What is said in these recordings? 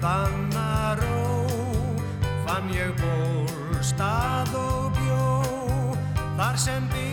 heiðanna ró fann ég ból stað og bjó þar sem byrkið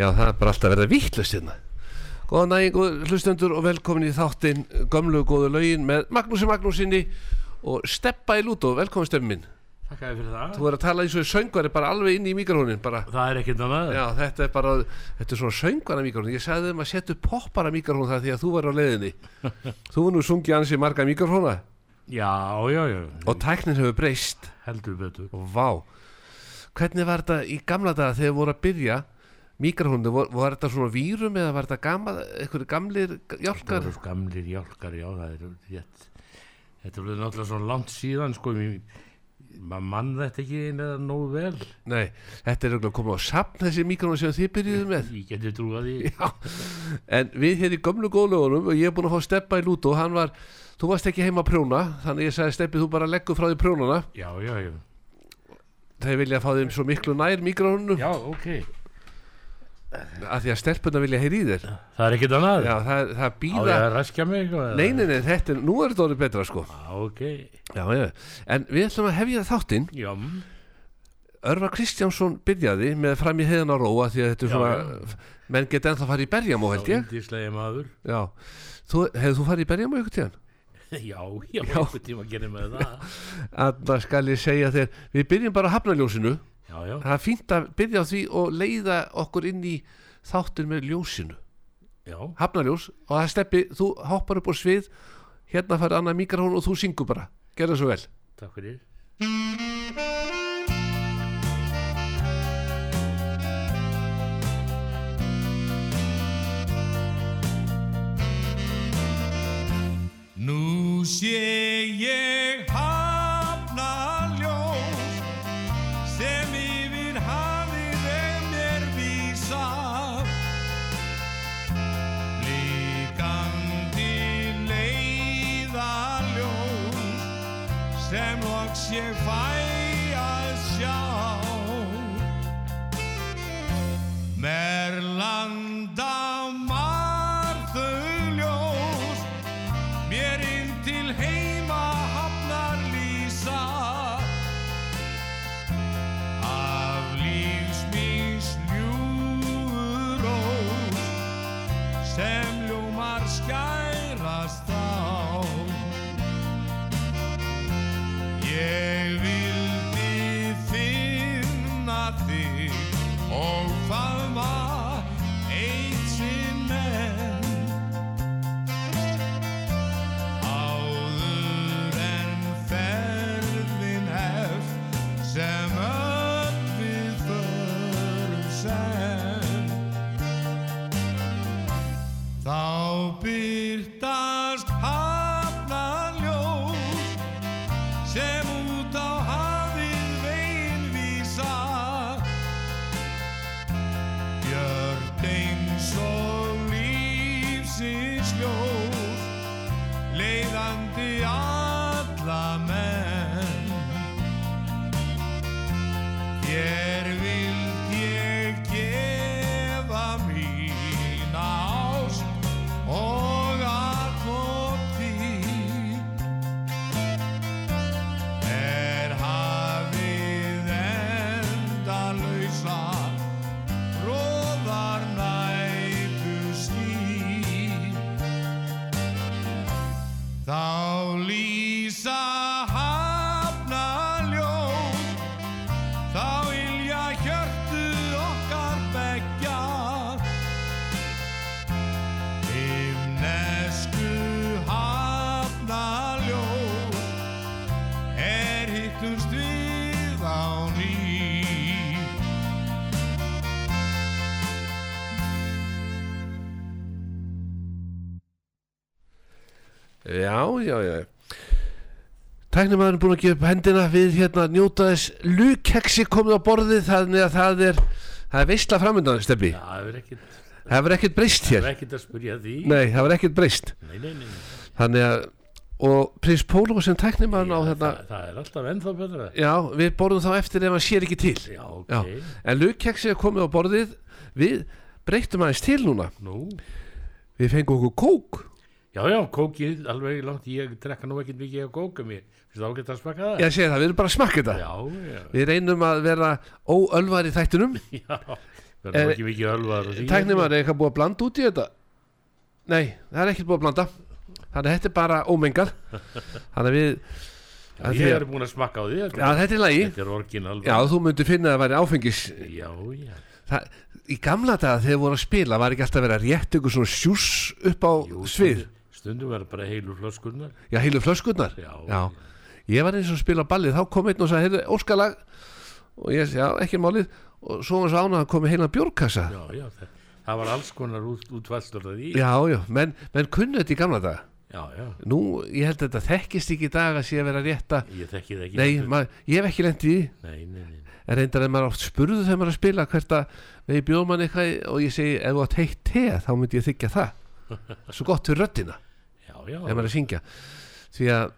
já, það er bara alltaf að verða vittlust hérna. Góðan góð hlustendur og velkomin í þáttinn Gömlu góðu lögin með Magnúsi Magnúsinni og Steppa í Lútó, velkomin Steppi minn. Takk fyrir það. Þú er að tala eins og söngvari bara alveg inn í mikrofónin bara. Það er ekkert annað. Já, þetta er bara, þetta er svona söngvara mikrofón Ég sagði þeim að setja poppara mikrofón þar því að þú var á leiðinni. Þú var nú sungið ansi marga mikrofóna Já, já, já. og tæknin hefur breyst. Heldur betur. og vá. Hvernig var þetta í gamla daga þegar voru að byrja mikrofónu, var, var þetta svona vírum eða var þetta gamla, eitthvað gamlir Það hjálkar voru gamlir hjálkar, já, það er rétt. Þetta voru náttúrulega svo langt síðan, sko, maður mann þetta ekki eða nógu vel. nei, þetta er örugglega komið á sapn þessi mikrofónu sem þið byrjuðu með Ég geti trúið því. Já, en við hér í gömlu góðlögunum og ég er búin að fá steppa í lútu og hann var, þú varst ekki heima að prjóna þannig ég sagði steppi þú bara leggur frá því prjónuna Já, já, já. þeir vilja fá þeim svo miklu nær mikrofónu Já, ok. Af því að stelpuna vilja heyri í þér. Það er ekkert annað. já, það, það Á ég býða að raskja mig nei, þetta nú er þetta orðið betra sko. Já, ok. já, já, en við ætlum að hefja þáttinn. Örvar Kristjánsson byrjaði með fram í heiðan á róa því að þetta er svona menn geta ennþá farið í berjamó held ég. þú, hefur þú farið í berjamó ykkur tíðan? já, já, Já. einhvern tíma gerir með það. Annars skal ég segja þér, við byrjum bara að hafnaljósinu Já, já, það er fínt að byrja á því og leiða okkur inn í þáttin með ljósinu já. hafnaljós og það steppi, þú hoppar upp á svið hérna farið annað mikrofón og þú syngur bara gerðu svo vel Takk fyrir. Nú sé ég ég fæ að sjá. Merland og faðma eitt sinn Já, já, já. Tæknumæðurinn er búin að gefa upp hendina við hérna að njóta þess. Lukeksi komið á borðið þannig að það er það er veistla framöndan, Steppi Já, það er ekkert, Það hefur ekkert breyst það hér. er ekkert að spyrja því. Nei, það hefur ekkert breyst. Nei, nei, nei. Þannig að og prins Pólo sem tæknumæðurinn á Já, hérna það, það er alltaf ennþá betra. Já, við borðum þá eftir ef hann sér ekki til. Já, ok, Já. En lukeksi er komið á borðið. Við breytum aðeins til núna. Nú. Við fengum okkur kók Já, já, kókið, alveg langt, ég drekka nú ekkert mikið af kóka mér, finnst það ágætt að smaka það? Ég segi það, við erum bara að smakka þetta. Já, já, Við reynum að vera óölvar í þættunum já, verður Eh, nú ekki mikið ölvaður og því. Tæknumæður er eitthvað búið að blanda út í þetta? Nei, það er ekkert búið að blanda. Þannig að þetta er bara ómengar Þannig að við að ég er búin að smakka á því, Já, þetta er lagi. þetta er orginal. Já, þú myndir finna að það það, Í gamla daga þegar voru að spila var ekki alltaf verið að rétt ykkur svona sjús upp á jú, svið stundum- verður bara heilu flöskunnar. Já, heilu flöskurnar? Já, Já. Ég var eins og spila ballið Þá kom einn og sagði, heyrðu, óskalag. Og ég, já, ekki málið. Og svo var svo ánað að komi heilan bjórkassa. Já, já, það, það var alls konar út, útvalstur af því. Já, já, menn, menn kunnu þetta í gamla daga. Já, já, Nú, ég held að þetta þekkist ekki í dag að sé að vera rétta. Ég þekki það ekki. Nei, maður, ég hef ekki lent í nei, nei, nei. En reyndar að maður oft spurðu þegar maður að spila hvert að við bjóðum mann eitthvað og ég segi ef þú átt heitt te þá myndi ég þykja það. Svo gott fyrir röddina Já, ef maður er að syngja. Því að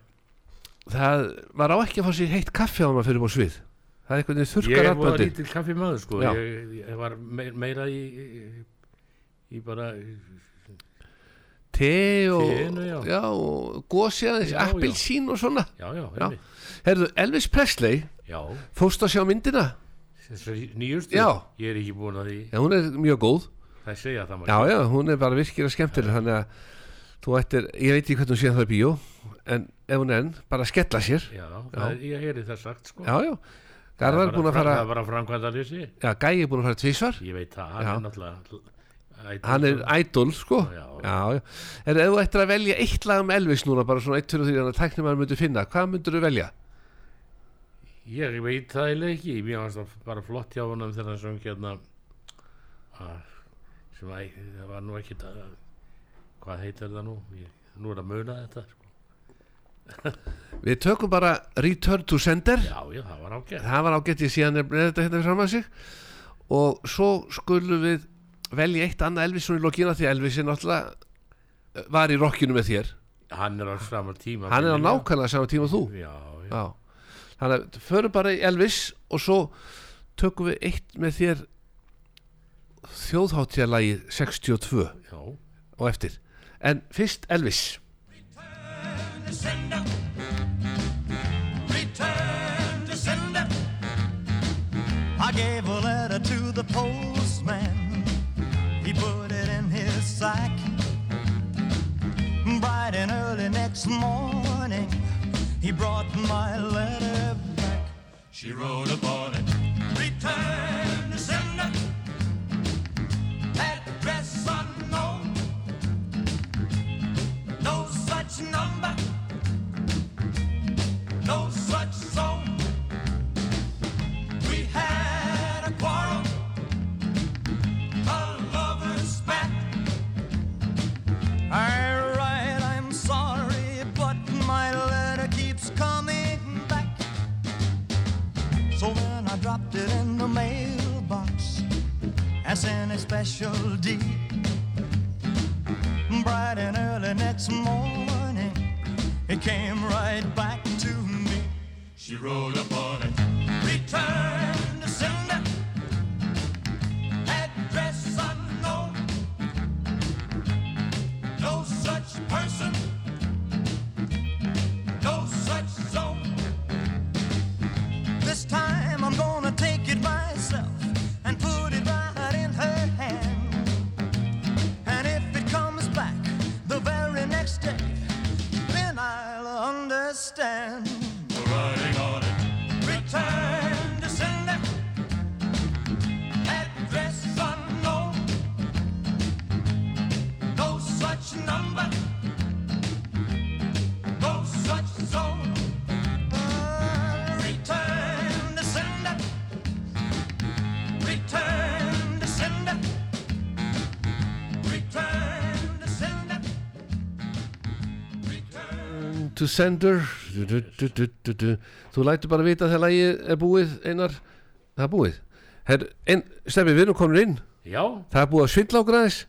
það var á ekki að fá sér heitt kaffi á maður fyrir búið svið. Það er eitthvað ég þurrkar er búin rafböndi lítil kaffi maður, sko. Ég, ég var meira, meira í, í, í bara, Te og, Teinu, já. já, og gósi aðeins, appelsín og svona. Herðu, Elvis Presley, Já, fórst að sjá myndina? Já. Ég er ekki búin að því, Já, hún er mjög góð. Það segja það Já, já, hún er bara virkilega skemmtileg Þannig að þú ættir, ég veit ekki hvernig hún sé það í bíó En ef hún enn, bara skella sér Já, er, ég heyri það sagt, sko. Já, já, Garðar er búin að fara Það er bara framkvæmda lýsi. Já, Gæi er búin að fara tvísvar Ég veit það, hann Já. er náttúrulega ædol, Hann er idol, sko Já, Já, já En ef þú ættir að velja eitt lag um Elvis núna Bara svona 1, 2, 3, þannig að tæknum að myndu finna Hvað myndur þú velja? Ég veit það eiginlega ekki Mér fannst það bara flott hjá honum þegar hann söng hérna að, sem að það var nú ekki að, hvað heitir það nú? Ég, nú er að muna þetta sko. Við tökum bara Return to Sender. Já, já, það var ágætt. Það var ágætt ég síðan er þetta hérna fram að sig. Og svo skulum við velja eitt annað Elvis svona í lokina Því Elvis er náttúrulega eh, Var í rockinu með þér. Hann er á sama tíma Hann er á nákvæmlega sama tíma þú. Já, já, Já. Þannig að förum bara í Elvis Og svo tökum við eitt með þér Þjóðháttíðalagið 62 já, og eftir En fyrst Elvis Return to sender. Return to sender. I gave a letter to the postman. He put it in his sack. Bright and early next morning, he brought my letter back. She wrote upon it. A special deed. Bright and early next morning, it came right back to me. She wrote upon it. Return to sender. Du, du, du, du, du, du. þú lætur bara vita þegar lagið er búið einar, það er búið. Steffi, við erum komin inn. Já, það er búið að svindla á græðis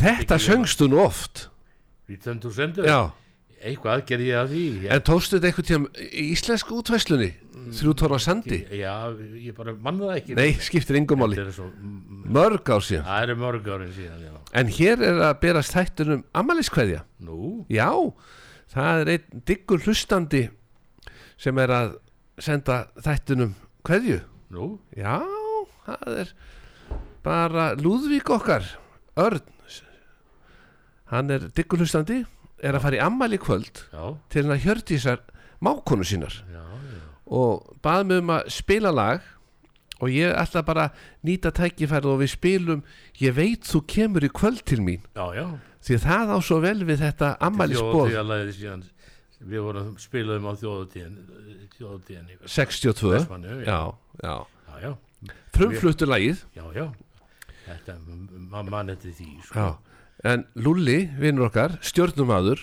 þetta söngstu nú oft. Return to sender? Já, Eitthvað gerði ég að því ég, en tókstu þetta einhvern tíðan í íslensku útvæslunni þrjú tóra sandi? Já, ég bara mann það ekki. Nei, skiptir engum máli. Þetta svo, mm, mörg ár síðan. Það eru mörg árin síðan, já. En hér er að berast þættunum ammæliskveðja Nú, Já, það er einn diggur hlustandi sem er að senda þættunum kveðju. nú, Já, það er bara Lúðvík okkar, Örn. Hann er diggur hlustandi, er að fara í ammæli í kvöld já, til hann að hjörtísar mákonu sínar. Já, já. Og bað mig um að spila lag og ég ætla bara nýta tækifærið og við spilum Ég veit þú kemur í kvöld til mín. Já, já því að það á svo vel við þetta síðan Við vorum spilaðum á Þjóðatíðan 62 Vestmannaeyjum, já. já, já. Frumfluttu lagið. Já, já. Þetta, mann eftir því sko. já. en Lulli, vinnur okkar stjórnumadur,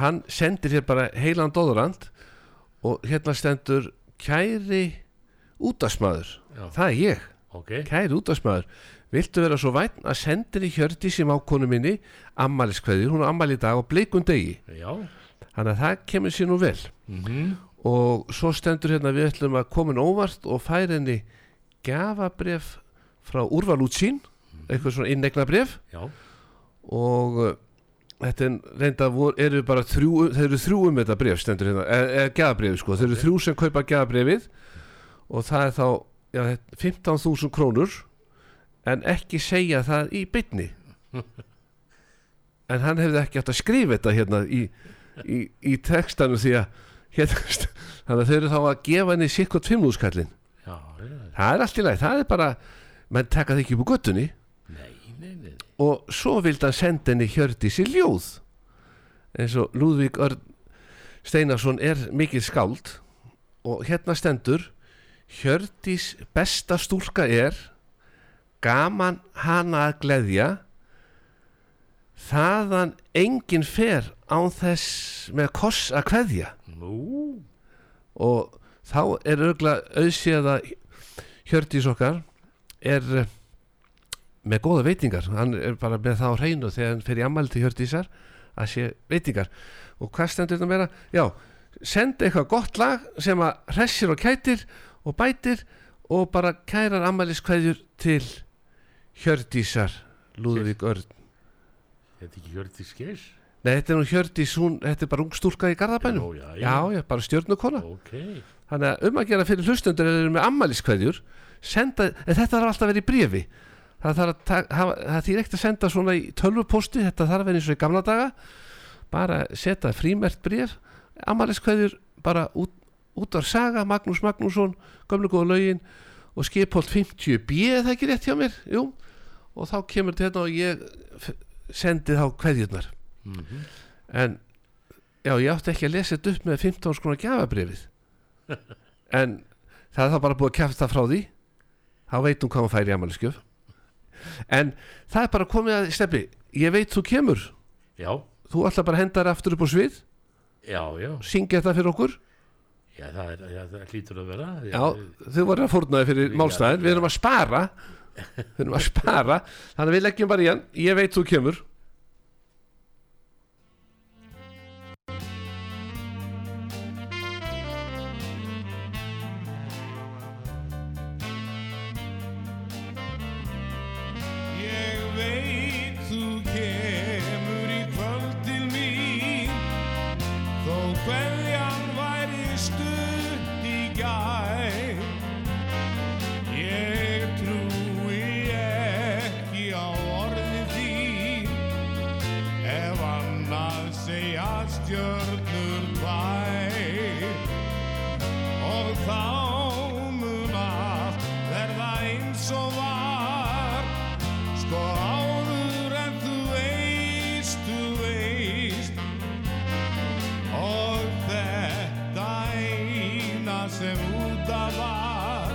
hann sendir hér bara heilan dóðurand og hérna stendur kæri útasmaður það er ég, ok. Kæri útasmaður viltu vera svo væn að sendir í hjördi sem ákonu minni ammæliskveðir, hún á ammæli í dag og bleikum degi. Já, þannig að það kemur sér nú vel. Mhm. Og svo stendur hérna við ætlum að komin óvart og færa henni gafabref frá Úrval útsýn eitthvað svona innegna bref Já, og uh, þetta er reynda eru bara þrjú, þeir eru þrjú um þetta bref stendur hérna, eða, eða gafabref sko, þeir eru þrjú sem kaupa gafabrefið og það er þá já, þetta- 15.000 krónur en ekki segja það í bytni en hann hefði ekki átt að skrifa þetta hérna í, í, í textanu því að hérna, þannig að þau eru þá að gefa henni já, já það er allt í lagi, það er bara menn taka það ekki upp úr göttunni Nei, nei, nei, og svo vildi hann senda henni Hjördísi ljóð. Eins og Lúðvík Örn Steinarsson er mikið skáld og hérna stendur Hjördís besta stúlka er gaman hana að gleðja þaðan enginn fer án þess með koss að kveðja. Nú, og þá er örgulega auðséð að Hjördís okkar er eh, með góða veitingar. Hann er bara með það á hreinu þegar hann fer í ammæli til Hjördísar að sé veitingar. Og hvað stendur þetta meira? Já, senda eitthvað gott lag sem að hressir og kætir og bætir og bara kærar ammæliskveðjur til Hjördísar Lúðvík Örn. Þetta er ekki hjörti skeis Nei, þetta er nú Hjördís, hún, þetta er bara ung stúlka í Garðabænum. Já, já, já. já, bara stjörnukona. Ok, Þannig að um að gera fyrir hlustundur eða eru með ammæliskveðjur senda, en þetta þarf alltaf að vera í bréfi. Það þarf að það þýr ekkert að senda svona í tölvupósti, þetta þarf að vera eins og í gamla daga. Bara setja frímert bréf ammæliskveðjur bara út, út af saga Magnús Magnússon, gömlu góða lögin og skipholt 50B er það ekki rétt hjá mér, jú. Og þá kemur þetta hérna og ég sendi þá kveðjurnar. Mhm. En já, ég átti ekki að lesa þetta upp með 15 skrona gjafabrifið en það er þá bara búið að kæfta frá því. Þá veit hún hvað hún fær í amaliskjöf en það er bara komið að stefni, ég veit þú kemur. Já, þú ætla bara að henda þér aftur upp á svið. Já, já. Syngja þetta fyrir okkur Já, það, er, já, það hlýtur að vera já, þau voru að fórnaði fyrir Já, málstæðin. Við já. erum að spara. Við erum að spara. Þannig að við leggjum bara í hann. Ég veit þú kemur stjörnur tvær. Og þá mun allt verða eins og var. Sko áður en þú veist, þú veist. Og þetta eina sem út af var.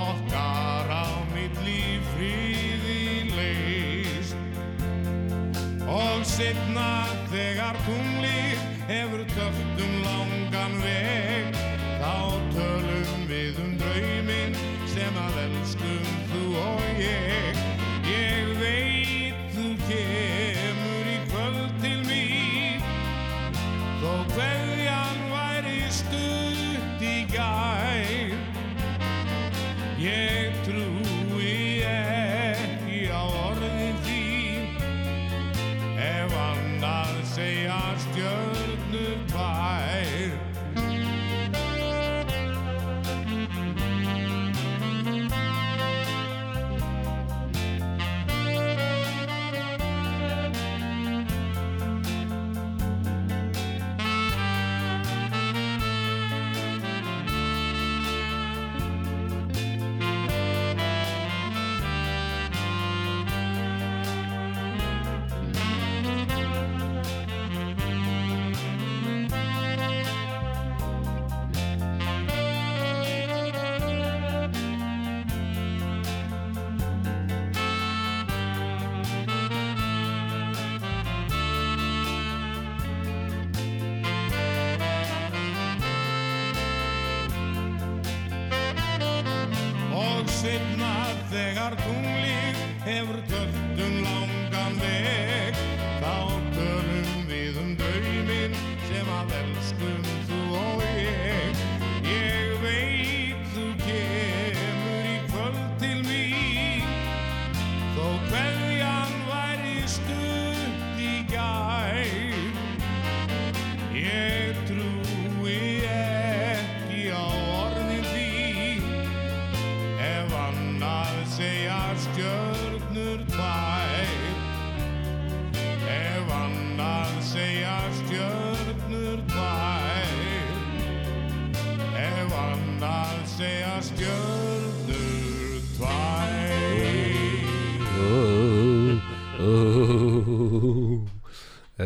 Okkar á mitt líf fríði leist Og setna þegar tunglið þegar tunglið hefur tölt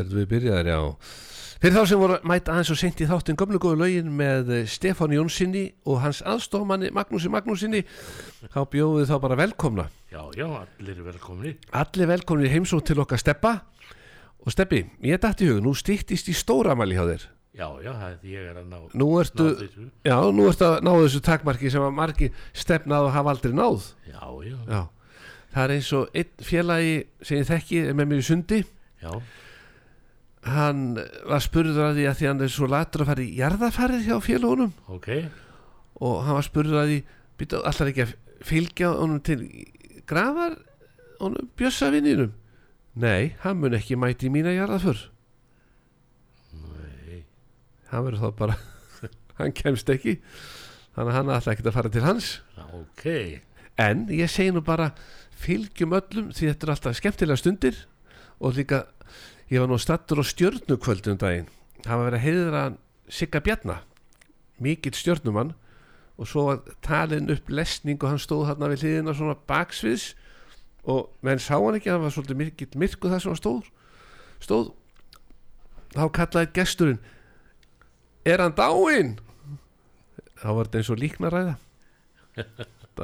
Erðu við byrjaðir, já. Fyrir þá sem voru mæta aðeins og seint í þáttin gömlu góðu lögin með eh, Stefán Jónssoni og hans aðstofmanni Magnúsi Magnúsinni þá bjóðu þá bara velkomna. Já, já, allir velkomni Allir velkomni í heimsók til okkar Steppa og Steppi, ég dætti hug, nú stýttist í stóramæli hjá þér. Já, já, það er ég er að ná Nú ertu, ná þessu. já, nú ertu að ná þessu takmarki sem að margi stefnað og hafa aldrei náð. Já, já, Já, það er eins og einn félagi sem ég þekki með mér í sundi. Já, hann var spurður að því að því hann er svo latur að fara í jarðafarið hjá félagunum ok. Og hann var spurður að því býta allar ekki að fylgja honum til grafar honum bjössavinninum nei, hann mun ekki mæti í mína jarðaför Nei, hann verður þá bara hann kemst ekki. Þannig að hann ætla ekki að fara til hans. Já, ok. En ég segi nú bara fylgjum öllum því þetta er alltaf skemmtilega stundir. Og líka ég var nú stattur á stjörnukvöldum um daginn. Það var verið að heiðra Sigga Bjarna mikill stjörnumann og svo var talin upp lesning og hann stóð þarna við hliðina svona baksviðs og menn sá hann ekki, hann var svolítið mikill myrku það sem hann stóð stóð. Þá kallaði gesturinn er hann dáinn? Þá var þetta eins og líknaræða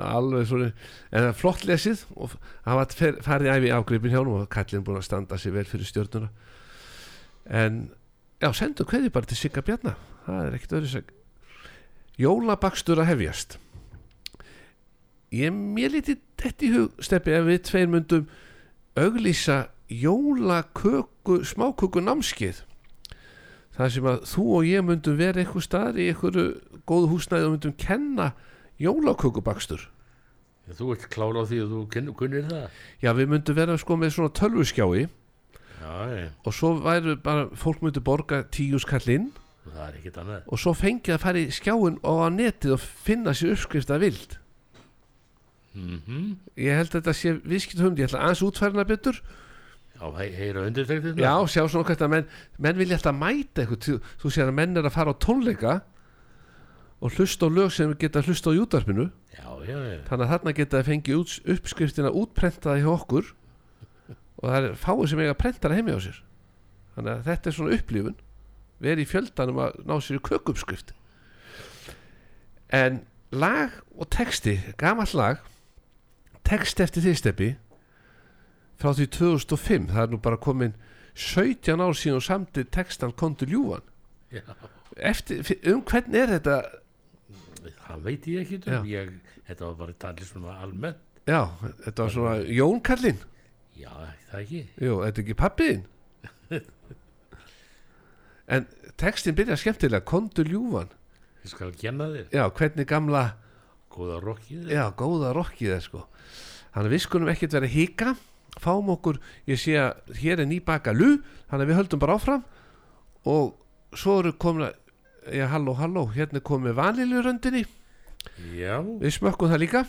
alveg svona en það er flott lesið og það var farið æfi afgripin hjá honum og kallin búin að standa sig vel fyrir stjórnuna en já, sendu hverju bara til Sigga Bjarna það er ekkert öðru seg jólabakstur að hefjast. Ég mér lítið þetta í hug steppi ef við tveir myndum auglýsa jólaköku smáköku námskeið. Það sem að þú og ég myndum vera eitthvað staðar í einhverju góðu húsnæði og myndum kenna jólakökubakstur. Þú ert klára á því að þú kunn- kunnir það. Já við myndum vera sko með svona tölvuskjái. Já, og svo væru bara fólk myndi borga tíu skall inn. Það er ekkert annað. Og svo fengið að fara í skjáin og á netið og finna sér uppskrift að vild. Mm ég held að þetta sé viðskipt hund ég ætla aðeins útfærna betur. Já, he heyra undirtektir já, sjá svona að menn menn vilja alltaf mæta eitthvað. Þú sér að menn er að fara á tónleika og hlusta á lög sem geta hlusta á já. þannig að þarna geta að fengi út, uppskriftina útprentaða hjá okkur og það er fáið sem eiga prentara heimi á sér. Þannig að þetta er svona upplifun. Verið í fjöldanum að ná sér í kökuppskrift. En lag og texti gamall lag text eftir því steppi frá því 2005 það er nú bara komin 17 ár síðan og samtið textan Kondur eftir, um hvern er þetta Það veit ég ekki um ég, Þetta var bara talið svona almennt. Já, þetta var svona Jón Kallinn Já, það ekki. Jú, þetta er ekki pappiðin En textin byrjar skemmtilega Kondur ljúfan. Ég skal kenna þér. Já, hvernig gamla Góða rokkið Já, góða rokkið sko. Þannig að við skulum ekkert vera að hika. Fáum okkur, ég sé að hér er nýbaka lú Þannig að við höldum bara áfram. Og svo eru komin að Já, halló, halló, hérna komið vaniluröndinni Já. Við smökkum það líka.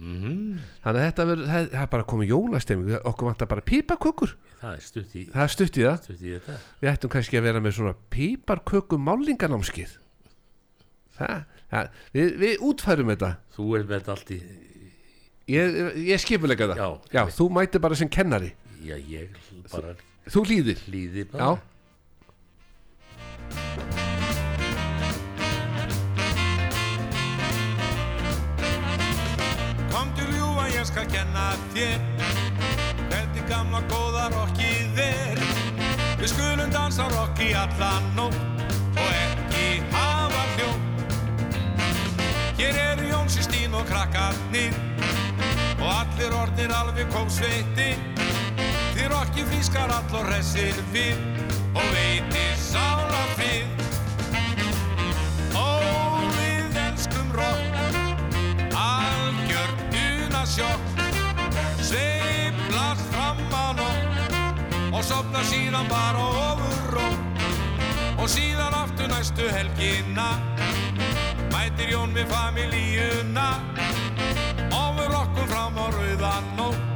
Mm Þannig að þetta verður, það, það er bara komið jólastemming Okkur vantar bara pípakökur Það er stutt í, Það er stutt í það. Stutt í þetta. Við ættum kannski að vera með svona píparköku málinganámskið Það, það við, við útfærum þetta. Þú er með þetta allt í Ég, ég skipulega það Já. Já, þú mæti bara sem kennari. Já, ég bara Þú hlýðir hlýði Já, bara. Komdu ég skal kenna þér Hvernig gamla góða rockið er. Við skulum dansa rock í allan nótt Og ekki hafa hljó Hér eru Jónsi Stín og krakkarnir Og allir orðnir alveg kóksveiti Því rocki frískar all og hressir við Og veitir sála frið Ó, við elskum algjört unasjokk sveiflast fram á nótt og sopna síðan bara ofur ró og síðan aftur næstu helgina mætir Jón við familíuna og við rokkum fram á rauðan nótt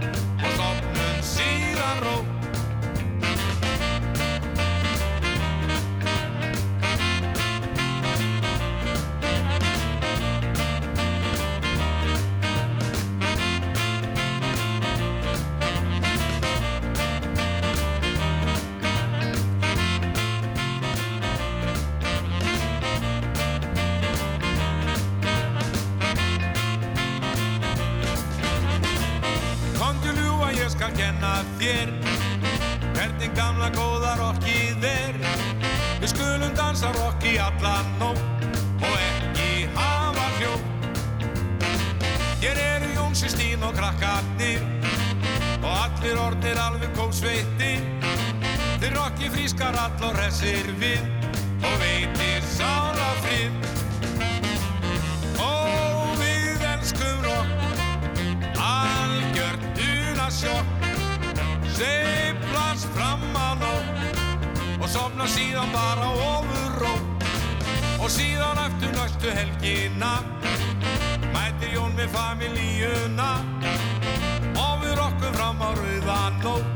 kenna þér. Hvernig gamla góða rockið er. Við skulum dansa rock í allan nótt Og ekki hafa hljó Hér eru Jónsi Stín og krakkarnir Og allir orðnir alveg kóksveiti Þeir rocki frískar all og hressir við Og veitir sála frið. Ó, við elskum rock algjört unasjokk sveiflast fram á nótt og sofna síðan bara ofur ró. Og síðan eftir næstu helgina mætir Jón með familíuna og við rokkum fram á rauðan nótt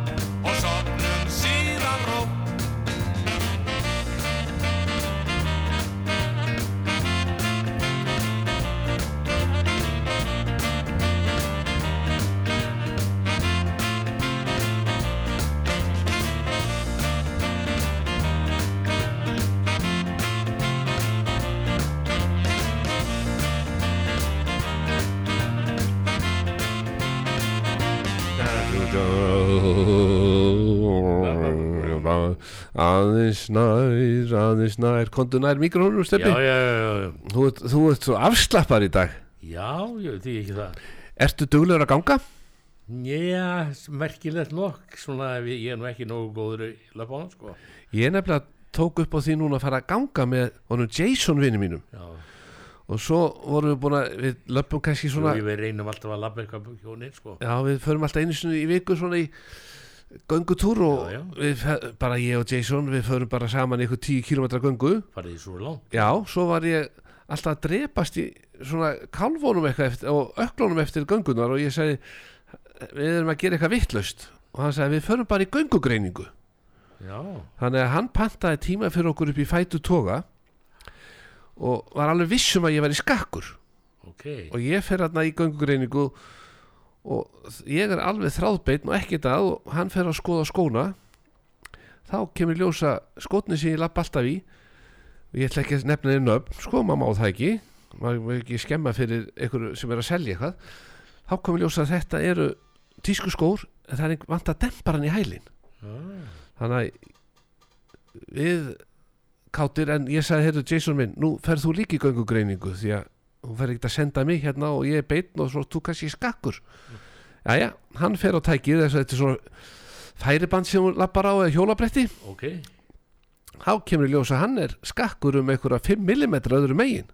aðeins nær aðeins nær, kontu nær já, já, þú, ert- þú ert svo afslappar í dag. Já, ég veit ekki það. Ertu duglegur að ganga? Já, merkilegt nokk, svona ef ég, er nú ekki nógu góður í löpunum, sko. Ég nefnilega tók upp á því núna að fara að ganga með honum Jason vinni mínum. Já, og svo vorum við búin að við löpum kannski svona og við reynum alltaf að labba eitthvað hjónið, sko. Já, við förum alltaf einu sinni í viku svona í göngutúr og Já, já. Við, bara ég og Jason við förum bara saman ykkur 10 km göngu Farið í svo langt. Já, svo var ég alltaf að drepast í svona kálfónum eitthvað eftir, og öklunum eftir göngunar og ég segi við erum að gera eitthvað vittlaust og hann sagði við förum bara í göngugreiningu Já, þannig að hann pantaði tíma fyrir okkur upp í fætu toga og var alveg vissum að ég var í skakkur. Ok. og ég fer hérna í göngugreiningu og ég er alveg þráðbeinn og ekkert að og hann fer að skoða skóna. Þá kemur ljósa skótni sem ég lapp alltaf í og ég ætla ekki að nefna þeir nöfn sko maður má það ekki. Maður má ekki skemma fyrir einhverju sem er að selja eitthvað. Þá komur ljósa að þetta eru tísku skór en það er vant að dempa hann í hælinn. Ah, þannig að við kátir en ég sagði heyrðu Jason minn nú ferð þú líka í göngugreiningu því að hún fer ekkert að senda mig hérna og ég er beinn og svo þú kannski skakkur. Jæja, hann fer á tækið þess að þetta er svona færiband sem hún lappar á eða hjólabretti. Ok. þá kemur í ljós að hann er skakkur um einhverja 5 mm öðru megin.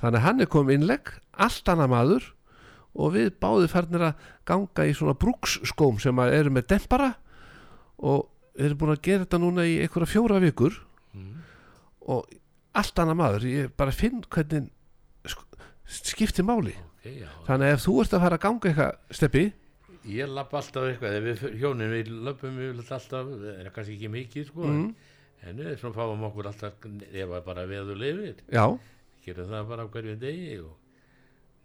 Þannig að hann er komið innlegg allt annað maður og við báði farnir að ganga í svona brúksskóm sem eru með dempara og við erum búin að gera þetta núna í einhverja fjóra vikur og allt annað maður ég bara finn hvernig sk- skiptir máli. Ok, já. þannig að ef þú ert að fara að ganga eitthvað steppi Ég lappa alltaf eitthvað, við hjónin við við alltaf, það er kannski ekki mikið, sko. mm, En við fáum okkur alltaf, ef bara veður lifir, já, gerum það bara hverjum degi og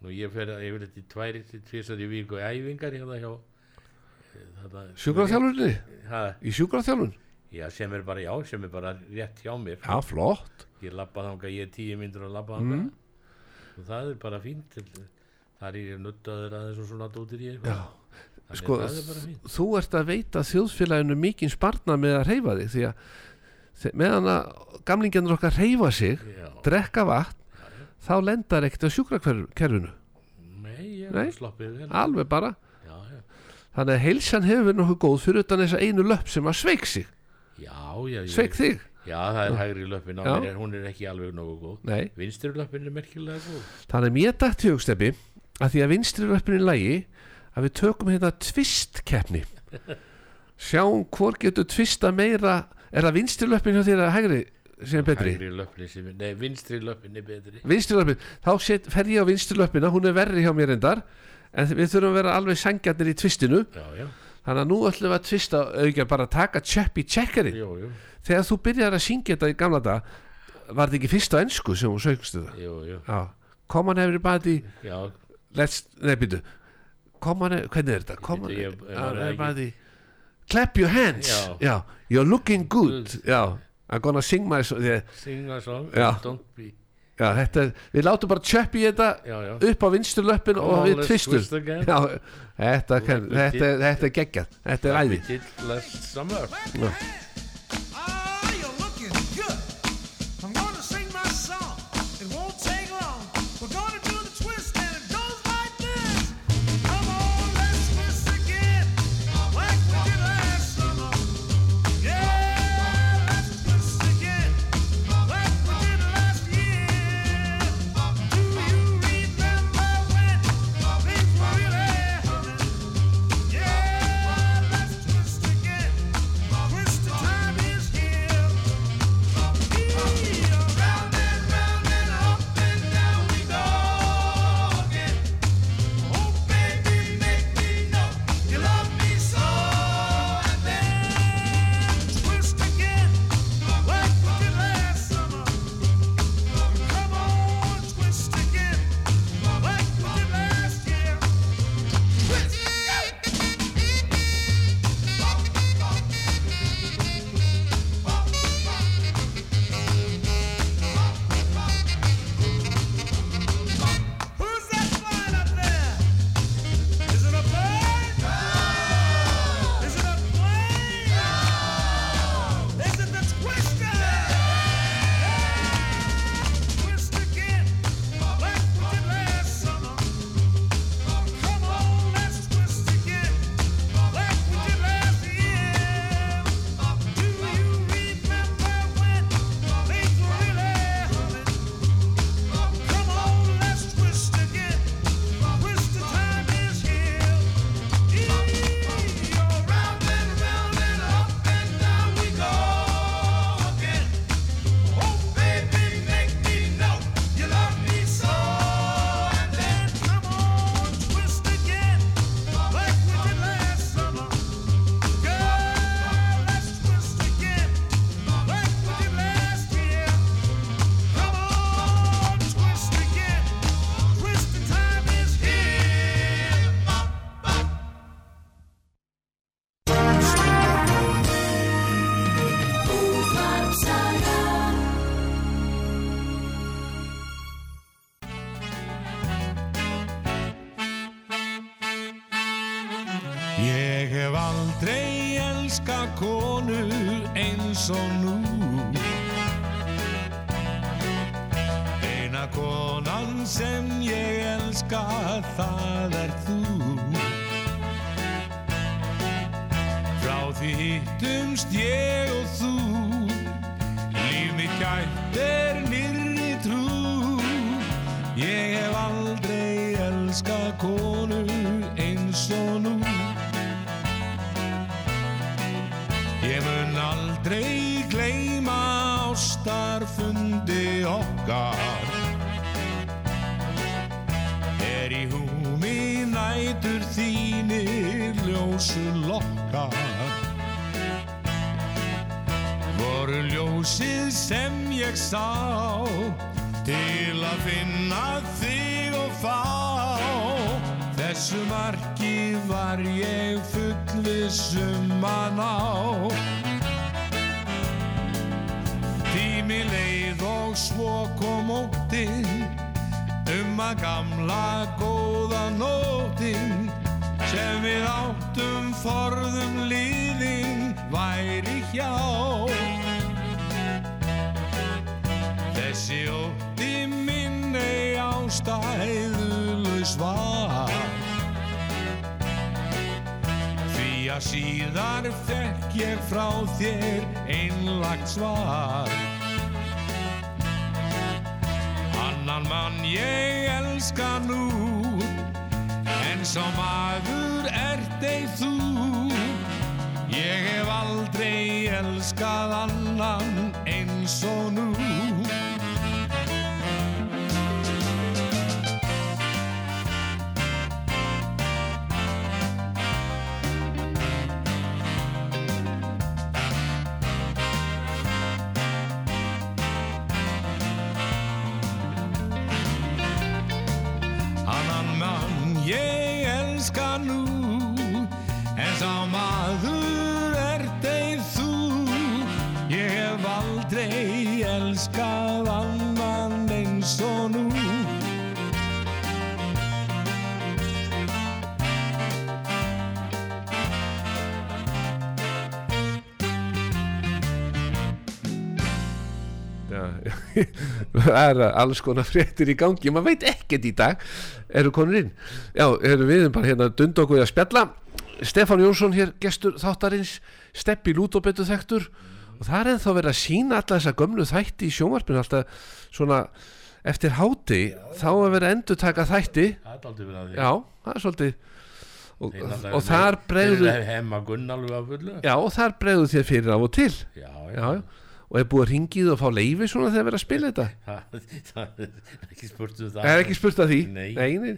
nú ég fer að yfir þetta í tværi til í viku æfingar hérna hjá eh, sjúkraþjálfunni í sjúkraþjálfun já, sem er bara, já, sem er bara rétt hjá mér. Já, flott. Ég lappa þangað, ég er tíu myndur að lappa þangað. Mm. og það er bara fínt það er ég nuttaður aðeins og svona dótir ég. Já, Þannig sko, að er þú ert að veita þjóðfélaginu mikinn sparna með að reyfa þig því að meðan að gamlingjarnir okkar reyfa sig já, drekka vatn þá lendar ekkert á sjúkrakerfinu. Nei, ég er sloppið alveg bara. Já, já, þannig að heilsan hefur verið nokkuð góð fyrir utan þessa einu löpp sem að sveik sig. já, já sveik þig, já, það er hægri löppin á mér, hún er ekki alveg nógu góð. Vinstri löppin er merkilega góð. Þannig mér dætt hugsteppi að því að vinstri löppin er lægi að við tökum hérna tvist keppni sjáum hvor getur tvista meira. Er það vinstri löppin hjá þér að hægri sem er betri? Löppin sem, nei, vinstri löppin er betri. Vinstri löppin, þá fer ég á vinstri löppina hún er verri hjá mér endar en við þurfum að vera alveg sangjarnir í tvistinu. Já, já, þannig að nú ætlum við að tvista auðvitað bara að taka tjöpp í jú, þegar þú byrjar að syngja þetta í gamla dag var þetta ekki fyrst á ennsku sem hún sögst þetta? Jú, jú. Já, come on everybody. Já, let's, nei on, e- hvernig er þetta? Come on ekki- everybody. Clap your hands. Já. já, you're looking good. I'm gonna sing my song. Sing a song. Don't be já, þetta, við látum bara tjöpp í þetta já, já. upp á vinstri löppin Come og við tvistum þetta, þetta, þetta er geggjað. Þetta er æði Tími leið og svo kom óttinn Um að gamla góða nóttin Sem við áttum forðum líðin væri hjá. Þessi ótti minn ei ástæðulaus var. Því að síðar fekk ég frá þér einlagt svar mann ég elska nú. En sá maður ert ei þú. Ég hef aldrei elskað annan eins og nú það er alls konar fréttir í gangi. Maður veit ekkert í dag. Eru konur inn? Já, erum við erum bara hérna dund okkur að spjalla. Stefán Jónsson hér gestur þáttarins Steppi Lútobetu þekktur. Og það er ennþá verið að sína alla þessa gömlu þætti í sjónvarpinu alltaf svona eftir háti þá er verið að endur taka þætti. Það er aldrei verið að því. Já, það er svolítið. Og, og þar fullu. Já, og þar bregðu þér fyrir af og til. Já, já, já. Og er búið að ringið og fá leifi svona þegar verið að spila þetta? Það, það er ekki spurt um það. Það er ekki spurt að því? Nei. nei.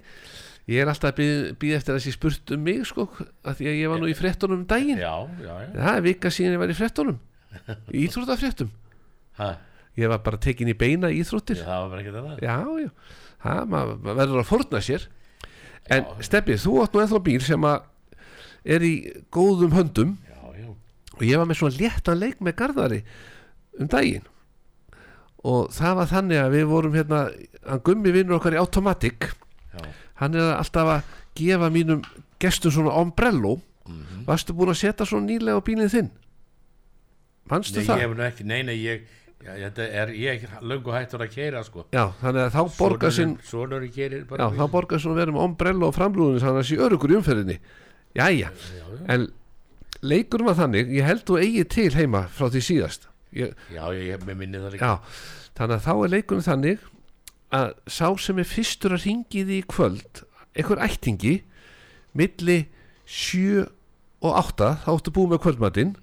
Ég er alltaf að býð, býð eftir að þessi spurt um mig sko, að því að ég var nú í fréttunum um daginn. Já, já, já. Það er vika síðan ég var í fréttunum. Í Íþróttafréttum. Ha, Ég var bara tekin í beina í íþróttir Það var bara ekki það Já, já. Það maður maður verður að fórna sér. En. Steppi, þú átt nú ennþá bíl sem að er í góðum höndum. Já, já, og ég var með svona léttan leik með Garðari um daginn. Og það var þannig að við vorum hérna hann gummi vinnur okkar í Automatic já. hann er alltaf að gefa mínum gestum svona ombrello Mhm. varstu búin að setja svona nýlega á bílinn þinn? Fannstu Nei, ég það? ekki, nei, nei, ég já, Þetta er, ég er löngu hættur að keira sko. Já, þannig að þá borgar sinn þá borgar svona verið með ombrello og framlúðinu þannig að það sé örugur í umferðinni. Já, já, en leikur var þannig, ég held þú eigi til heima frá því síðast ég, já, ég minni það líka. Já, þannig að þá er leikurinn þannig að sá sem er fyrstur að ringi því í kvöld einhver ættingi milli 7 og 8 þá áttu búið með kvöldmatinn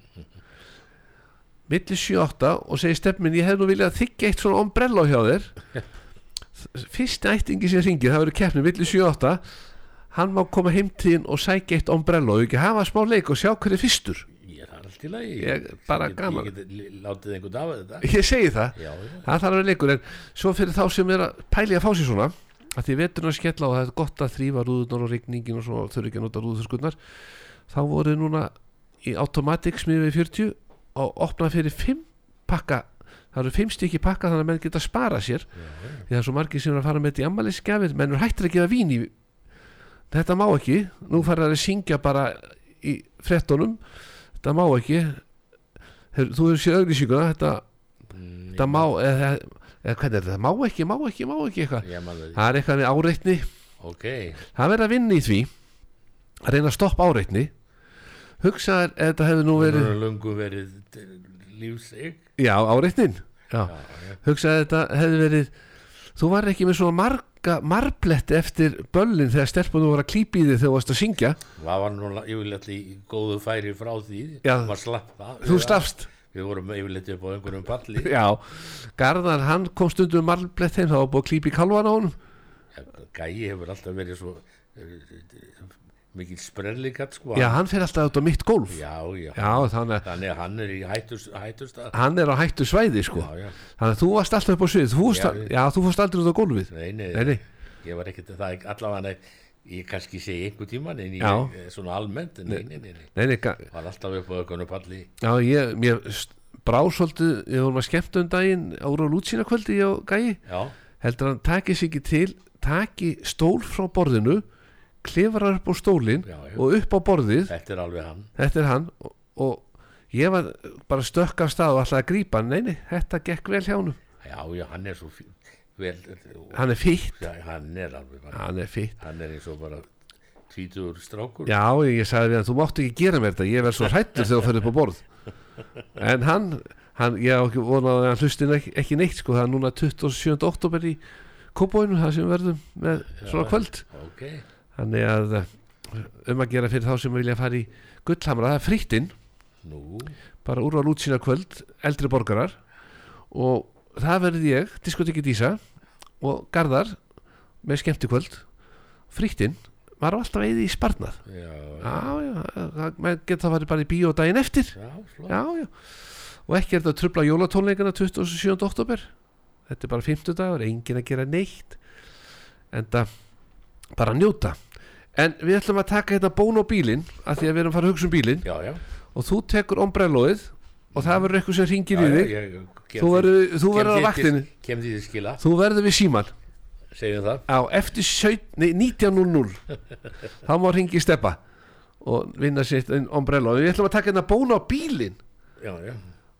milli 7 og 8 og segir stefnin ég hef nú viljað þykja eitt svona ombrello hjá þér. Fyrsti ættingi sem ringir það verður keppni milli 7 og 8 hann má koma heim til þín og sækja eitt ombrello og ekki hafa smá leik og sjá hver er fyrstur allt í lagi. Ég- bara get, gaman. Ég li- látið einhvern af þetta. Ég segi það. Já, já, það þarf að vera leikur en svo fyrir þá sem er að pæli að fá sér svona að því veturinn að skella og það er gott að þrýfa rúðunar og rigningin og svo þurfi ekki að nota rúðurskunnar þá voru núna í Automatic smiðið við 40 og opnað fyrir 5 pakka. Það eru 5 stykki pakka þannig að menn geta spara sér. Því það er svo margir sem er að fara með þetta í ammælisgjafir menn er hættir að gefa vín í þetta má ekki, nú fara það að syngja bara í frettunum þetta má ekki. Her, þú hefur séð auglýsinguna þetta, Mm, þetta má eða, eða hvernig er þetta, má ekki, má ekki, má ekki eitthvað. Það það er eitthvað með áreitni. Ok, það verður að vinna í því að reyna að stoppa áreitni. Hugsaðar ef þetta hefði nú það verið er löngu verið lífsig já, áreitnin. Hugsaði þetta hefði verið þú var ekki með svona marga marbletti eftir böllin þegar stelpunum voru að klípa í þig þegar þú varst að syngja? Það var nú yfirleitt í góðu færi frá því. Já. Maður slapp það. Þú slafst Við vorum yfirleitt upp á einhverjum palli. Já, Garðar hann kom stundum marblett heim það var búið að klípa í kalvan á honum. Gæi hefur alltaf verið svo mikil sprellikat sko já, hann fer alltaf út á mitt gólf. Já, já. já þannig Þannig að hann er í hættust, hættustad hann er á hættu svæði sko. Já, þannig að þú varst alltaf upp á svið. Þú fórst, já, þú fórst aldrei út á gólfið. Nei, nei, nei, nei, Ég var ekkert það er allavega Ég kannski segi einhver tíman en ég, eh, svona almennt en nei, nei, nei, nei. nei, nei. ga- Var alltaf upp á einhverjum palli já, ég, mér st- brá svolítið, ég vorum að skemmta um daginn ára á lútsína kvöldi á gæi. Já, heldur hann taki sig ekki til taki stól frá borðinu klifrar upp á stólinn og upp á borðið. Þetta er alveg hann. Þetta er hann og, og ég var bara stökk af stað og ætlaði að grípa hann, nei, nei, þetta gekk vel hjá hann Já, já, hann er svo fí- vel hann er fýtt, Hann er alveg bara, hann er fýtt Hann er eins og bara tvítur strákur. Já, ég sagði við hann, þú mátt ekki gera mér þetta ég verð svo hrættur þegar þú fyrir upp á borð. En hann, hann ég á ekki vonað að hann hlusti ekki, ekki neitt sko, það er núna 27. oktober í Kópóinu, það sem verðum með svona kvöld. Ok, þannig að eh, um að gera fyrir þá sem vilja fara í gullhamra, það er frýttinn bara úr á lútsína kvöld, eldri borgarar. Og það verði ég diskotekki Dísa og Garðar með skemmtikvöld frýttinn var alltaf eða í sparnað. Já, já, já, það maður geta það farið bara í bíó daginn eftir. Já, já, já, og ekki er þetta að trubla jólatónleikana 27. oktober þetta er bara 50 dagur, engin að gera neitt. En það bara njóta en við ætlum að taka hérna bón á bílinn af því að við erum að fara að hugsa um bílinn. Já, já. Og þú tekur ombrellóið og það verður eitthvað sem ringir í Já, þig. já, ég- kem þú því- verður, þú kem verður á því til- vaktinu Kem því til skila, þú verður við síman segjum það. Á eftir 17 nei, 19.00 þá má ringi steppa og vinna sitt ombrello við ætlum að taka hérna bón á bílinn. Já, já.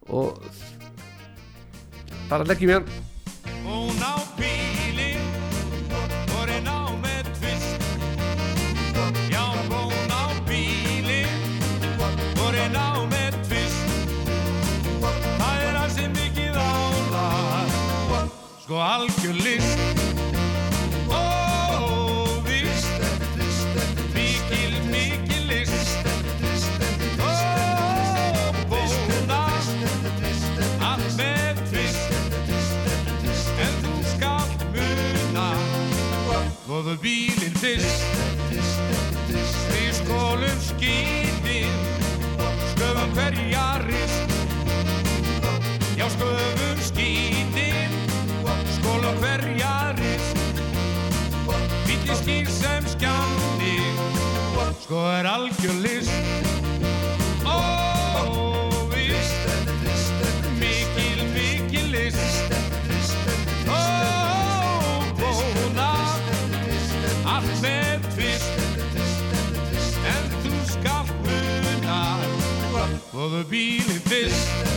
Og bara leggjum við hann. Hún á bílinn, sko algjör list. Ó, víst, mikil, mikil list. Ó, bóna, allt með tvist. En þú skalt muna Góðu bílinn fyrst Sko er algjör list. Ó, víst Mikil, mikil list. Ó, bóna Allt með tvist. En þú skalt muna Góðu bílinn fyrst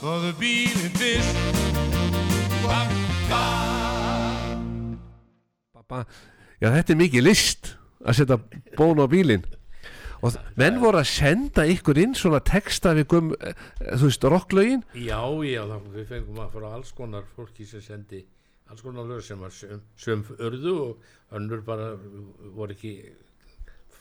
Fóðu bílinn fyrst Pappa Pappa, já þetta er mikið list að setja bón á bílinn. Og menn voru að senda ykkur inn svona texta við gum, eh, þú veist, rocklögin. Já, já, þá við fengum að frá alls konar fólki sem sendi alls konar lög sem var söm, söm urðu og önnur bara voru ekki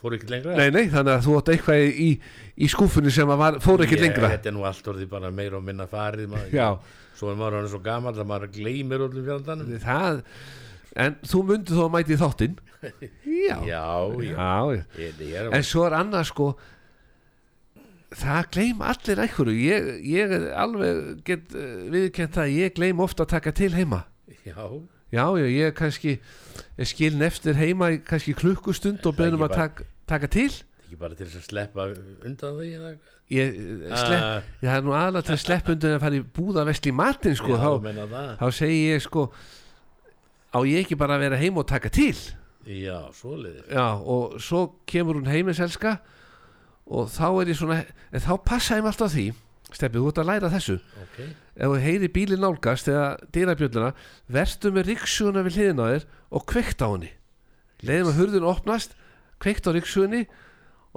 fór ekki lengra? Nei, nei, þannig að þú átt eitthvað í, í skúfunni sem að var, fór ekki Ég- lengra. Þetta er nú allt orðið bara meira og minna farið maður. Svo er maður hann svo gammal að maður gleymir öllum fjandanum það, en þú myndi þó að mæti þáttinn. Já, Já, já, já. Ég, ég en svo er annað sko það gleym allir einhverju. Ég, ég alveg get uh, viðkent það, ég gleym ofta að taka til heima. Já, já, já, ég kannski er skilin eftir heima í kannski klukkustund og ekki að taka, taka til. Ekki bara til þess að sleppa undan því eða eitthvað? ég, slepp, Ah, ég er nú aðalega til að sleppa undan að fara í búða vestli matinn sko, Já, þá, þá segi ég sko á ég ekki bara að vera heima og taka til? Já, svoleiðis. Já, og svo kemur hún heimiselska og þá er ég svona en þá passa ég alltaf því Steppi, þú ert að læra þessu. Ok, ef þú heyri bílinn nálgast eða dýrabjölduna vertu með rikssuguna við hliðina á þér og kveikt á henni. Leiðum að hurðin opnast kveikt á rikssuguni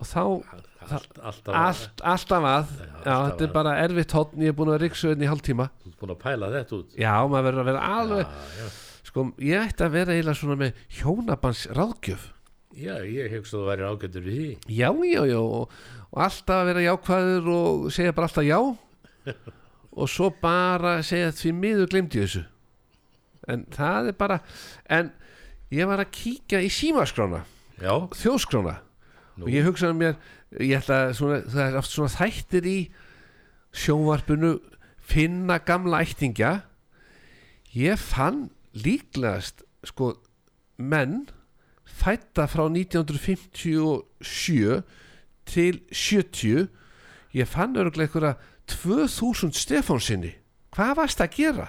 og þá allt, alltaf allt, alltaf að. Já, alltaf þetta er bara erfitt hotn ég er búin að rikssuguna í hálftíma. Þú ert búin að pæla þetta út. Já, maður verður að vera alveg Já, já, sko, ég ætti að vera eiginlega svona með hjónabans ráðgjöf já, ég hugsa þú væri ágættur í því. Já, já, já og, og alltaf að vera jákvæður og segja bara alltaf já. Og svo bara segja því miður glemdi þessu. En það er bara en ég var að kíkja í símaskrána Já, þjóðskrána. Nú. og ég hugsaði mér ég ætla að svona, það er oft svona þættir í sjónvarpinu finna gamla ættingja. Ég fann líklegast sko menn fætta frá 1957 til 70 ég fann örgulega einhverja 2000 Stefánsinni. Hvað varst að gera?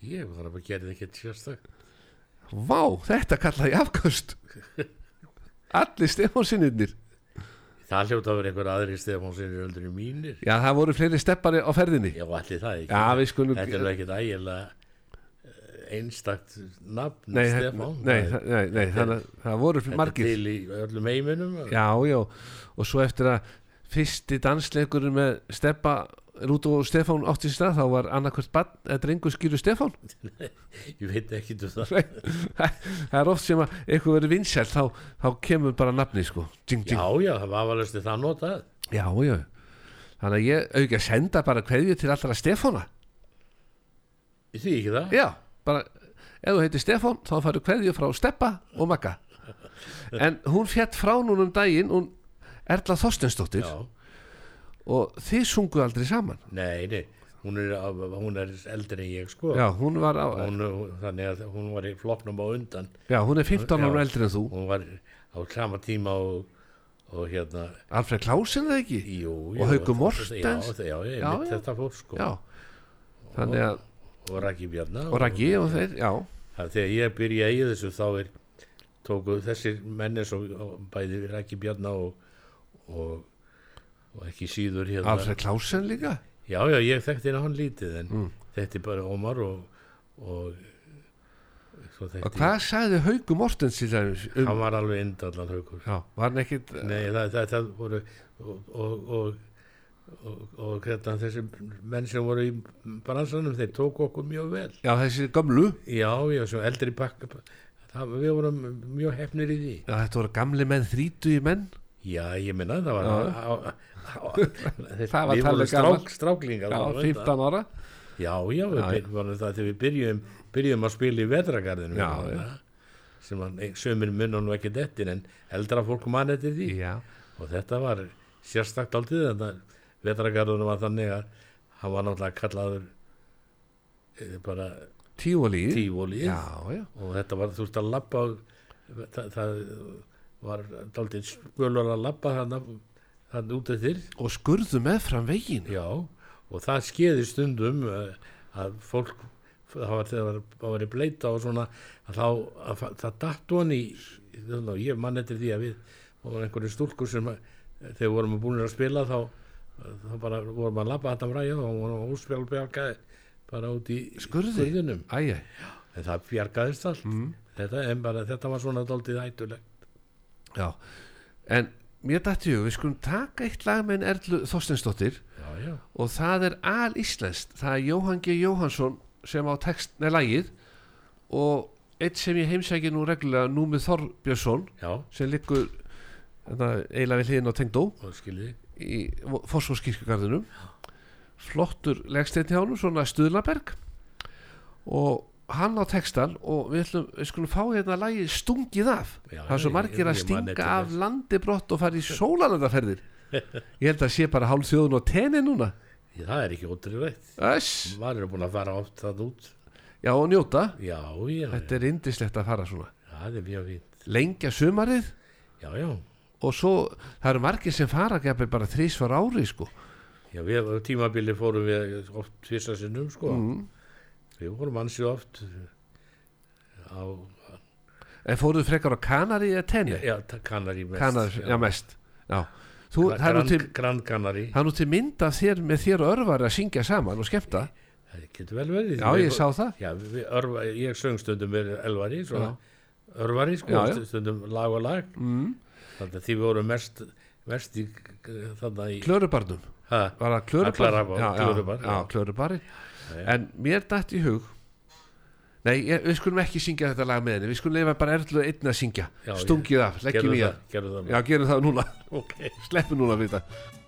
ég var bara að gera þetta ekki sérstak Vá, þetta kallaði ég afkast allir Stefánsinnir Það hljóta að vera einhver aðri Stefán sinni öldur í mínir. Já það voru fleiri steppari á ferðinni. Já, allir það ekki. Já, við skulum- Þetta er nú ekkert ægilega einstakt nafn nei, Stefán. nei, Það nei, nei þannig að það voru Þetta er margir. til í öllum heiminum. Já, já, og svo eftir að fyrsti dansleikurinn með steppa Rút og Stefán átti sér stað þá var annarkvært barn eða drengur skýru Stefán. Ég veit ekki um það. Það er oft sem að eitthvað verið vinsæl þá, þá kemur bara nafni sko. Ding, ding. Já, já, það var valast það notað. Já, já. Þannig að ég auðvitað að senda bara kveðju til allra Stefána. Ég því ekki það? Já, bara ef þú heitir Stefán þá færðu kveðju frá Steppa og Magga. En hún fjett frá núna um daginn hún Erla Þorstensdóttir Já, og þið sungu aldrei saman? Nei, nei Hún er, hún er eldri en ég sko. Já, hún var á, hún, Þannig að hún var í flokknum á undan. Já, hún er 15 ára eldri en þú. Hún var á sama tíma og, og hérna Alfred Klausen eða ekki? Jú, Og jú, Haukur það- Mortens? Já, já, já, Já, já, já. þetta fór sko. Já, þannig að og Raki Bjarna og Raggi og þeir, já. Þegar ég byrja í þessu þá er tóku þessir menni svo bæði Raki Bjarna og, og, og ekki síður hérna. Alfred Klausen líka? Já já ég þekkti hann lítið en Mm. þetta er bara Ómar og, og og hvað sagði Hauku Mortens til dæmis um, hann var alveg indallan haukur. Já, var hann ekkit nei það, það, það voru og, og, og og, hérna, þessi menn sem voru í bransanum þeir tóku okkur mjög vel. Já, þessi gamlu já, já, svo eldri bakka það, við vorum mjög hefnir í því. Já, þetta voru gamli menn, þrítu í menn. Já, ég minna það var á, á, á, Það var talið strák, stráklingar já, vorum við 15 ára. Já, já, við Já, já. byr- vorum það þegar við byrjum byrjum að spila í vetragarðinu Já, já. sem hann, sömur nú ekki dettin en eldra fólk mann eftir því. Já, og þetta var sérstakt aldrei þetta vetragarðinu var þannig að hann var náttúrulega kallaður eh, bara já, já, og þetta var þú veist að labba það, það var daldið spölur að þarna þannig út eftir og skurðu meðfram veginn. Já, og það skeiði stundum uh, að fólk það var þegar það var í bleita og svona að þá, að, það- datt þannig að ég mann eftir því að við og einhverju stúlkur sem þegar við vorum búin að spila þá, þá bara vorum að labba þetta ræja og vorum útspjálbjargaði bara út í Skurði? skurðinum. En það bjargaðist allt. Mm. þetta, en bara, þetta var svona daldið hættulegt. Já. En mér dætti hug, við skulum taka eitt lag með en Erlu já, og það er al íslenskt það er Jóhann G. Jóhansson sem á text neð lagið. Og eitt sem ég heimsæki nú reglulega Númið Þorbjörnsson sem liggur eiginlega við hliðin á Tengdó. Og skilji í Fossforskirkjugarðinum flottur legsteinn hjá honum, svona stuðlaberg. Og hann á textan og við, ætlum, við skulum fá hérna lagið stungið af. Já, það er svo margir að stinga af landi brott og fara í sólanandaferðir ég held að sé bara hálf þjóðun og tenni núna. Það er ekki ótrúlegt. Öss. maður er búin að fara oft það út. Já og njóta, já, já, þetta er indislegt að fara svona. Lengja sumarið. Já, já, og svo það eru margir sem fara gefið bara þrísvar ári sko. Já, við á tímabili fórum við oft tvisa sinnum sko. Mm. við vorum ansið oft á, en fóruðu frekar á Kanari eða tenni já, ta- Kanari mest Kanari, já, mest. Já. Þú, það, er Gran, til, Gran Kanari það er nú til mynd af þér með þér og örvar að syngja saman og skemmta. Það getur vel verið. Já Við- ég sá það. Já, við, örva, ég söng stundum með Elvari svona, örvari sko, Já, já. stundum lag og lag. Mm. Þannig að því við vorum mest mest í í klörubarnum? Ha, var það Að klörubar já, já, Klörubar, já, já. klörubari en mér dætt í hug nei, ég, við skulum ekki syngja þetta lag með henni. Við skulum leifa bara erlu einn að syngja. Já, ég- stungið af, leggjum í það, það já, gerum það núna, ok. Sleppum núna við þetta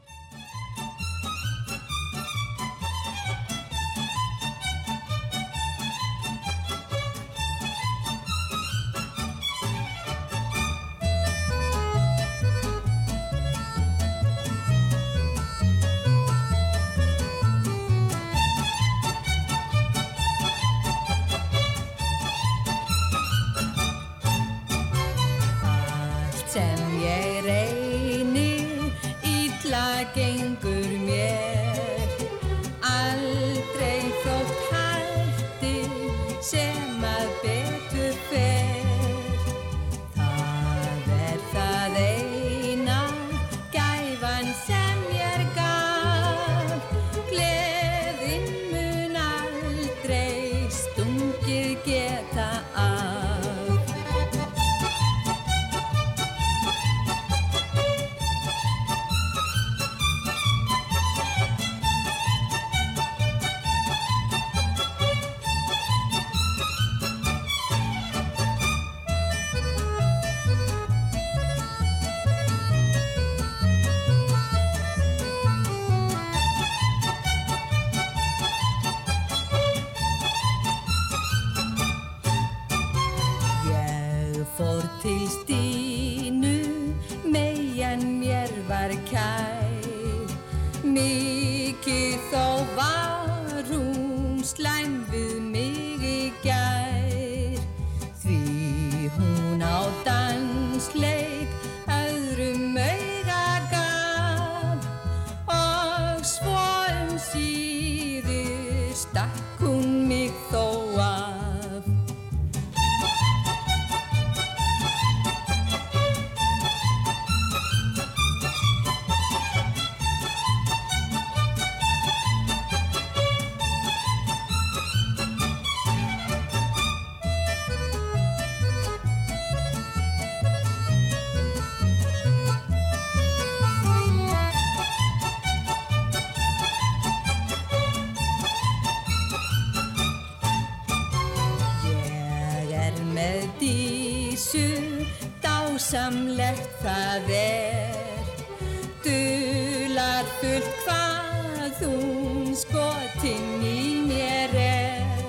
fullt hvað hún skotin í mér er.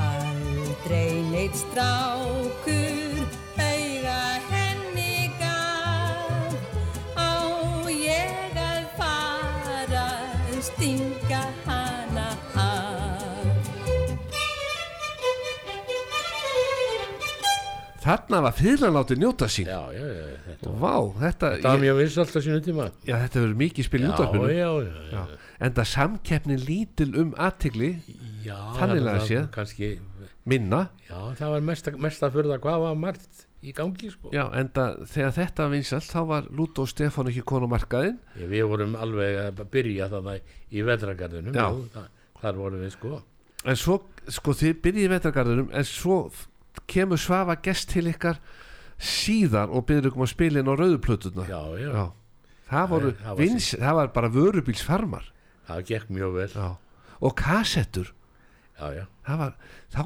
Aldrei neitt strákur, þarna var fyrirlan látið njóta sín. Já, já, já, þetta, og vá, þetta það var mjög vins alltaf sínu tíma. Já, þetta verður mikið spil í Já. en það samkeppni lítil um aðtigli Þannig lagað það- kannski, minna. Já, það var mest, mest að það hvað var margt í gangi sko. já, en það, þegar þetta var vinsalt þá var Lúto og Stefán ekki konu á markaðinn. Ég, við vorum alveg að byrja þannig í vetragarðunum þar vorum við sko. En svo, sko, þið byrjið í vetragarðunum en svo kemur svafa gest til ykkar síðar og byrður ykkur að spila inn á rauðuplötuna já, já, Já. það voru það var vins, það var bara vörubílsfarmar. Það gekk mjög vel. Já. og kassettur. Já, já, það var, þá,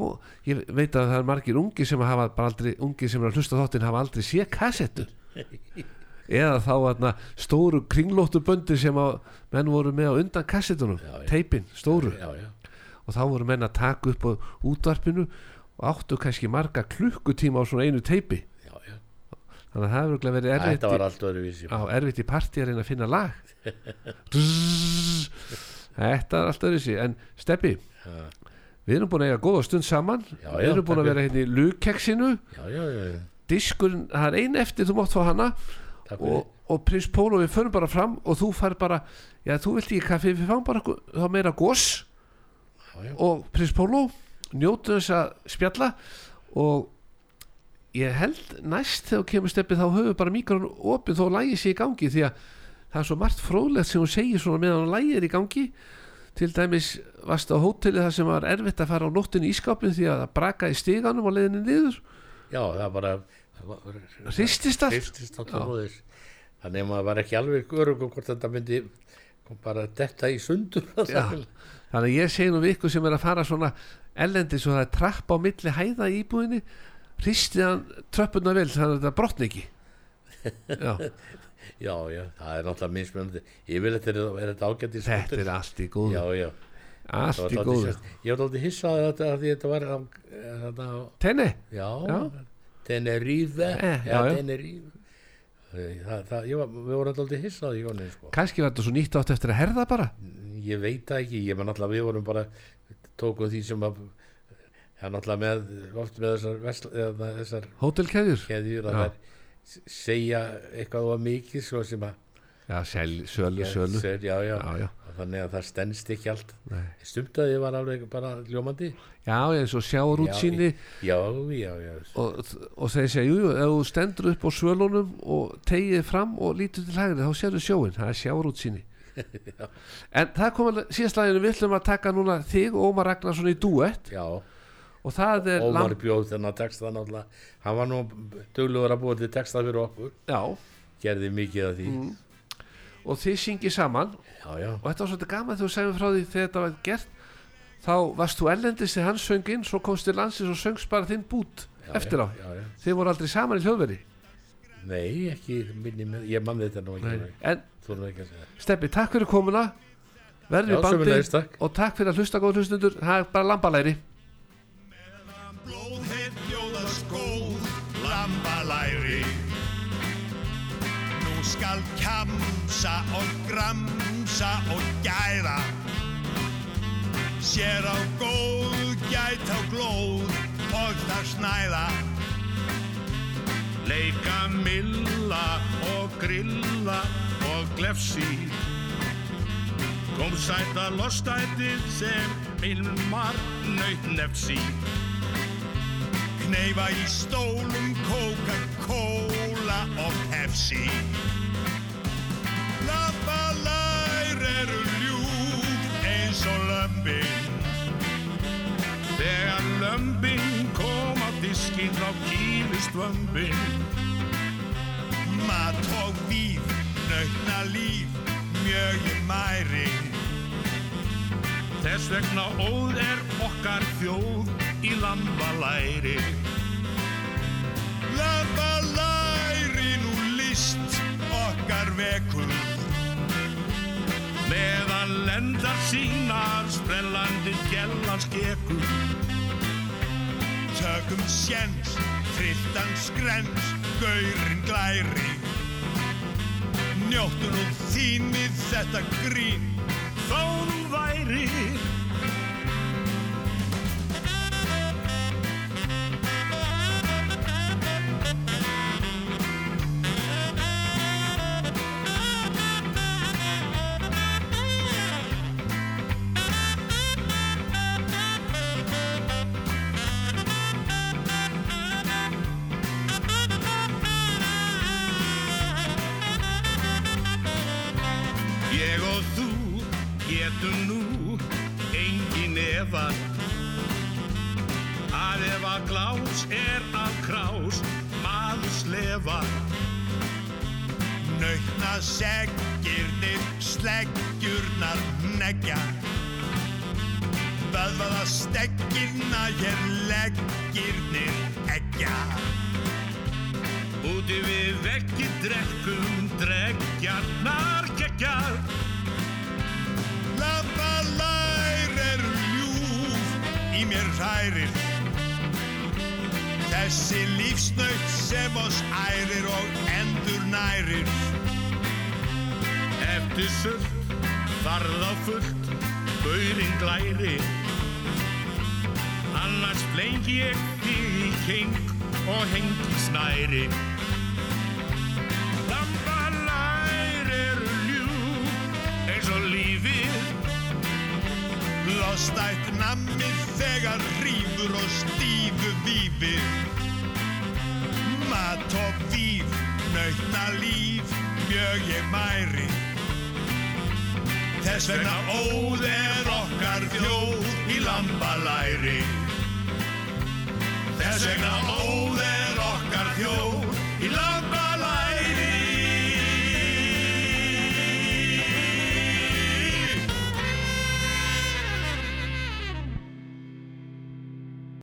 ég veit að það er margir ungi sem hafa bara aldrei, ungi sem er að hlusta þáttinn hafa aldrei sé kassettu eða þá aðna stóru kringlóttu böndi sem að menn voru með á undan kassettunum teipin, stóru. Já, já. og þá voru menn að taka upp á útvarpinu og áttu kannski marga klukkutíma á svona einu teipi já, já. þannig að það hefur verið erfitt þetta var allt öðruvísi á, erfitt í partí að reyna að finna lag Drrrr. þetta er allt öðru en Steppi, Já. við erum búin að eiga góða stund saman Já, við erum búin að vera hérna í já, diskurinn, það er ein eftir þú mátt fá hana og, og prins Pólo við förum bara fram og þú fær bara já þú vilt ekki kaffi, við fáum bara þá meira gos og prins Pólo njótu þess að spjalla og ég held næst þegar kemur steppið þá höfum bara mikrofon opið þó lægi sé í gangi því að það er svo margt fróðlegt sem hún segir svona meðan lægi er í gangi. Til dæmis varst á hóteli þar sem var erfitt að fara á nóttin í ískapin því að það braka í stiganum og leiðinni niður. Já, það bara það hristist allt. Þannig að maður var ekki alveg örug og hvort þetta myndi bara detta í sundur. Já. Þannig að ég segi nú við ykkur sem er að fara svona ellendis og það er trapp á milli hæða í íbúðinni hristið hann tröppuna vel þannig að þetta brotni ekki. Já, já, já, það er náttúrulega mismunandi. Yfirleitt er, er þetta ágætt í þetta er allt í góðu. Já, já, Það allt í sérst- ég var aldrei hissað að þetta, var á, þetta, á- Tenni, já, Já. Tenerife. Eh, já, já, já. Tenerife. Það, það, var, við vorum aldrei hissað í honum sko. kannski var þetta svo nýtt átt eftir að herða bara? Ég veit það ekki, ég man alltaf við vorum bara tókum því sem að það er náttúrulega með oft með þessar, vesl, þessar Hótelkeðjur? keðjur að s- segja eitthvað of mikið svo sem að Já, sel, sölu, sölu. Sér, já, já, Og þannig að það stendst ekki allt. Stumtaði var alveg bara ljómandi. Já eins og sjáur útsýni já, já, já. Og, og þeir segja, jú, jú, ef þú stendur upp á svölunum og tegið fram og lítur til hægri þá sérðu sjóin, það er sjáur útsýni en það kom alveg síðast laginu við ætlum að taka núna þig og Ómar Ragnarsson í duett já, og það er Ómar bjóð þennan texta náttúrulega. Hann var nú duglegur að búa til texta fyrir okkur. Já, gerði mikið af því. Mm. og þið syngið saman. Já, já, og þetta var svolítið gaman þegar þú segir frá því þegar þetta var gert. Þá varst þú ellendist þegar hann söng inn svo komst til landsins og söngst bara þinn bút já eftir á, já, já. þið voru aldrei saman í hljóðveri nei, ekki minni með, ég mann þetta nú ekki en ekki Steppi, takk fyrir komuna. Verður í bandi takk. og takk fyrir að hlusta góð hlustundur það er bara lambalæri. Blóðheit jóðaskóð, lambalæri. Nú skal kjamsa og gramsa og gæða. Sér á góð, gæt á glóð og það snæða Leika milla og grilla og glefsi. Kom sæta lostætið sem ilmar nöyt nefsi. Kneifa í stólum Coca-Cola og Pepsi. Lambalær eru ljúf eins og lömbin. Þegar lömbin kom á diskinn þá kýlist vömbin Mat og víf, nautna líf, mjög ég mæri. Þess vegna óð er okkar þjóð í lambalæri. Lambalæri nú list okkar vekur. Meðan lendar sínar sprellandi gjellan skekur Tökum sjens, trilltan skrens, gaurinn glæri. Njóttu nú þínið þetta grín, þó nú væri efa að ef að glás er af krás maður slefa Nautna seggirnir, sleggjurnar negja Vöðvaða steggirna hér leggirnir eggja. Úti við veggi drekkum drekjarnar geggjar í mér hrærir. Þessi lífsnaut sem oss ærir og endur nærir. Eftir sult farð á fullt gaurinn glæri annars flengi ég þig í king og hengi snæri ástætt nammi þegar rýfur og stífu vífi Mat og víf, nautna líf, mjög ég mæri Þess vegna óð er okkar þjóð í lambalæri. Þess vegna óð er okkar þjóð í lambalæri.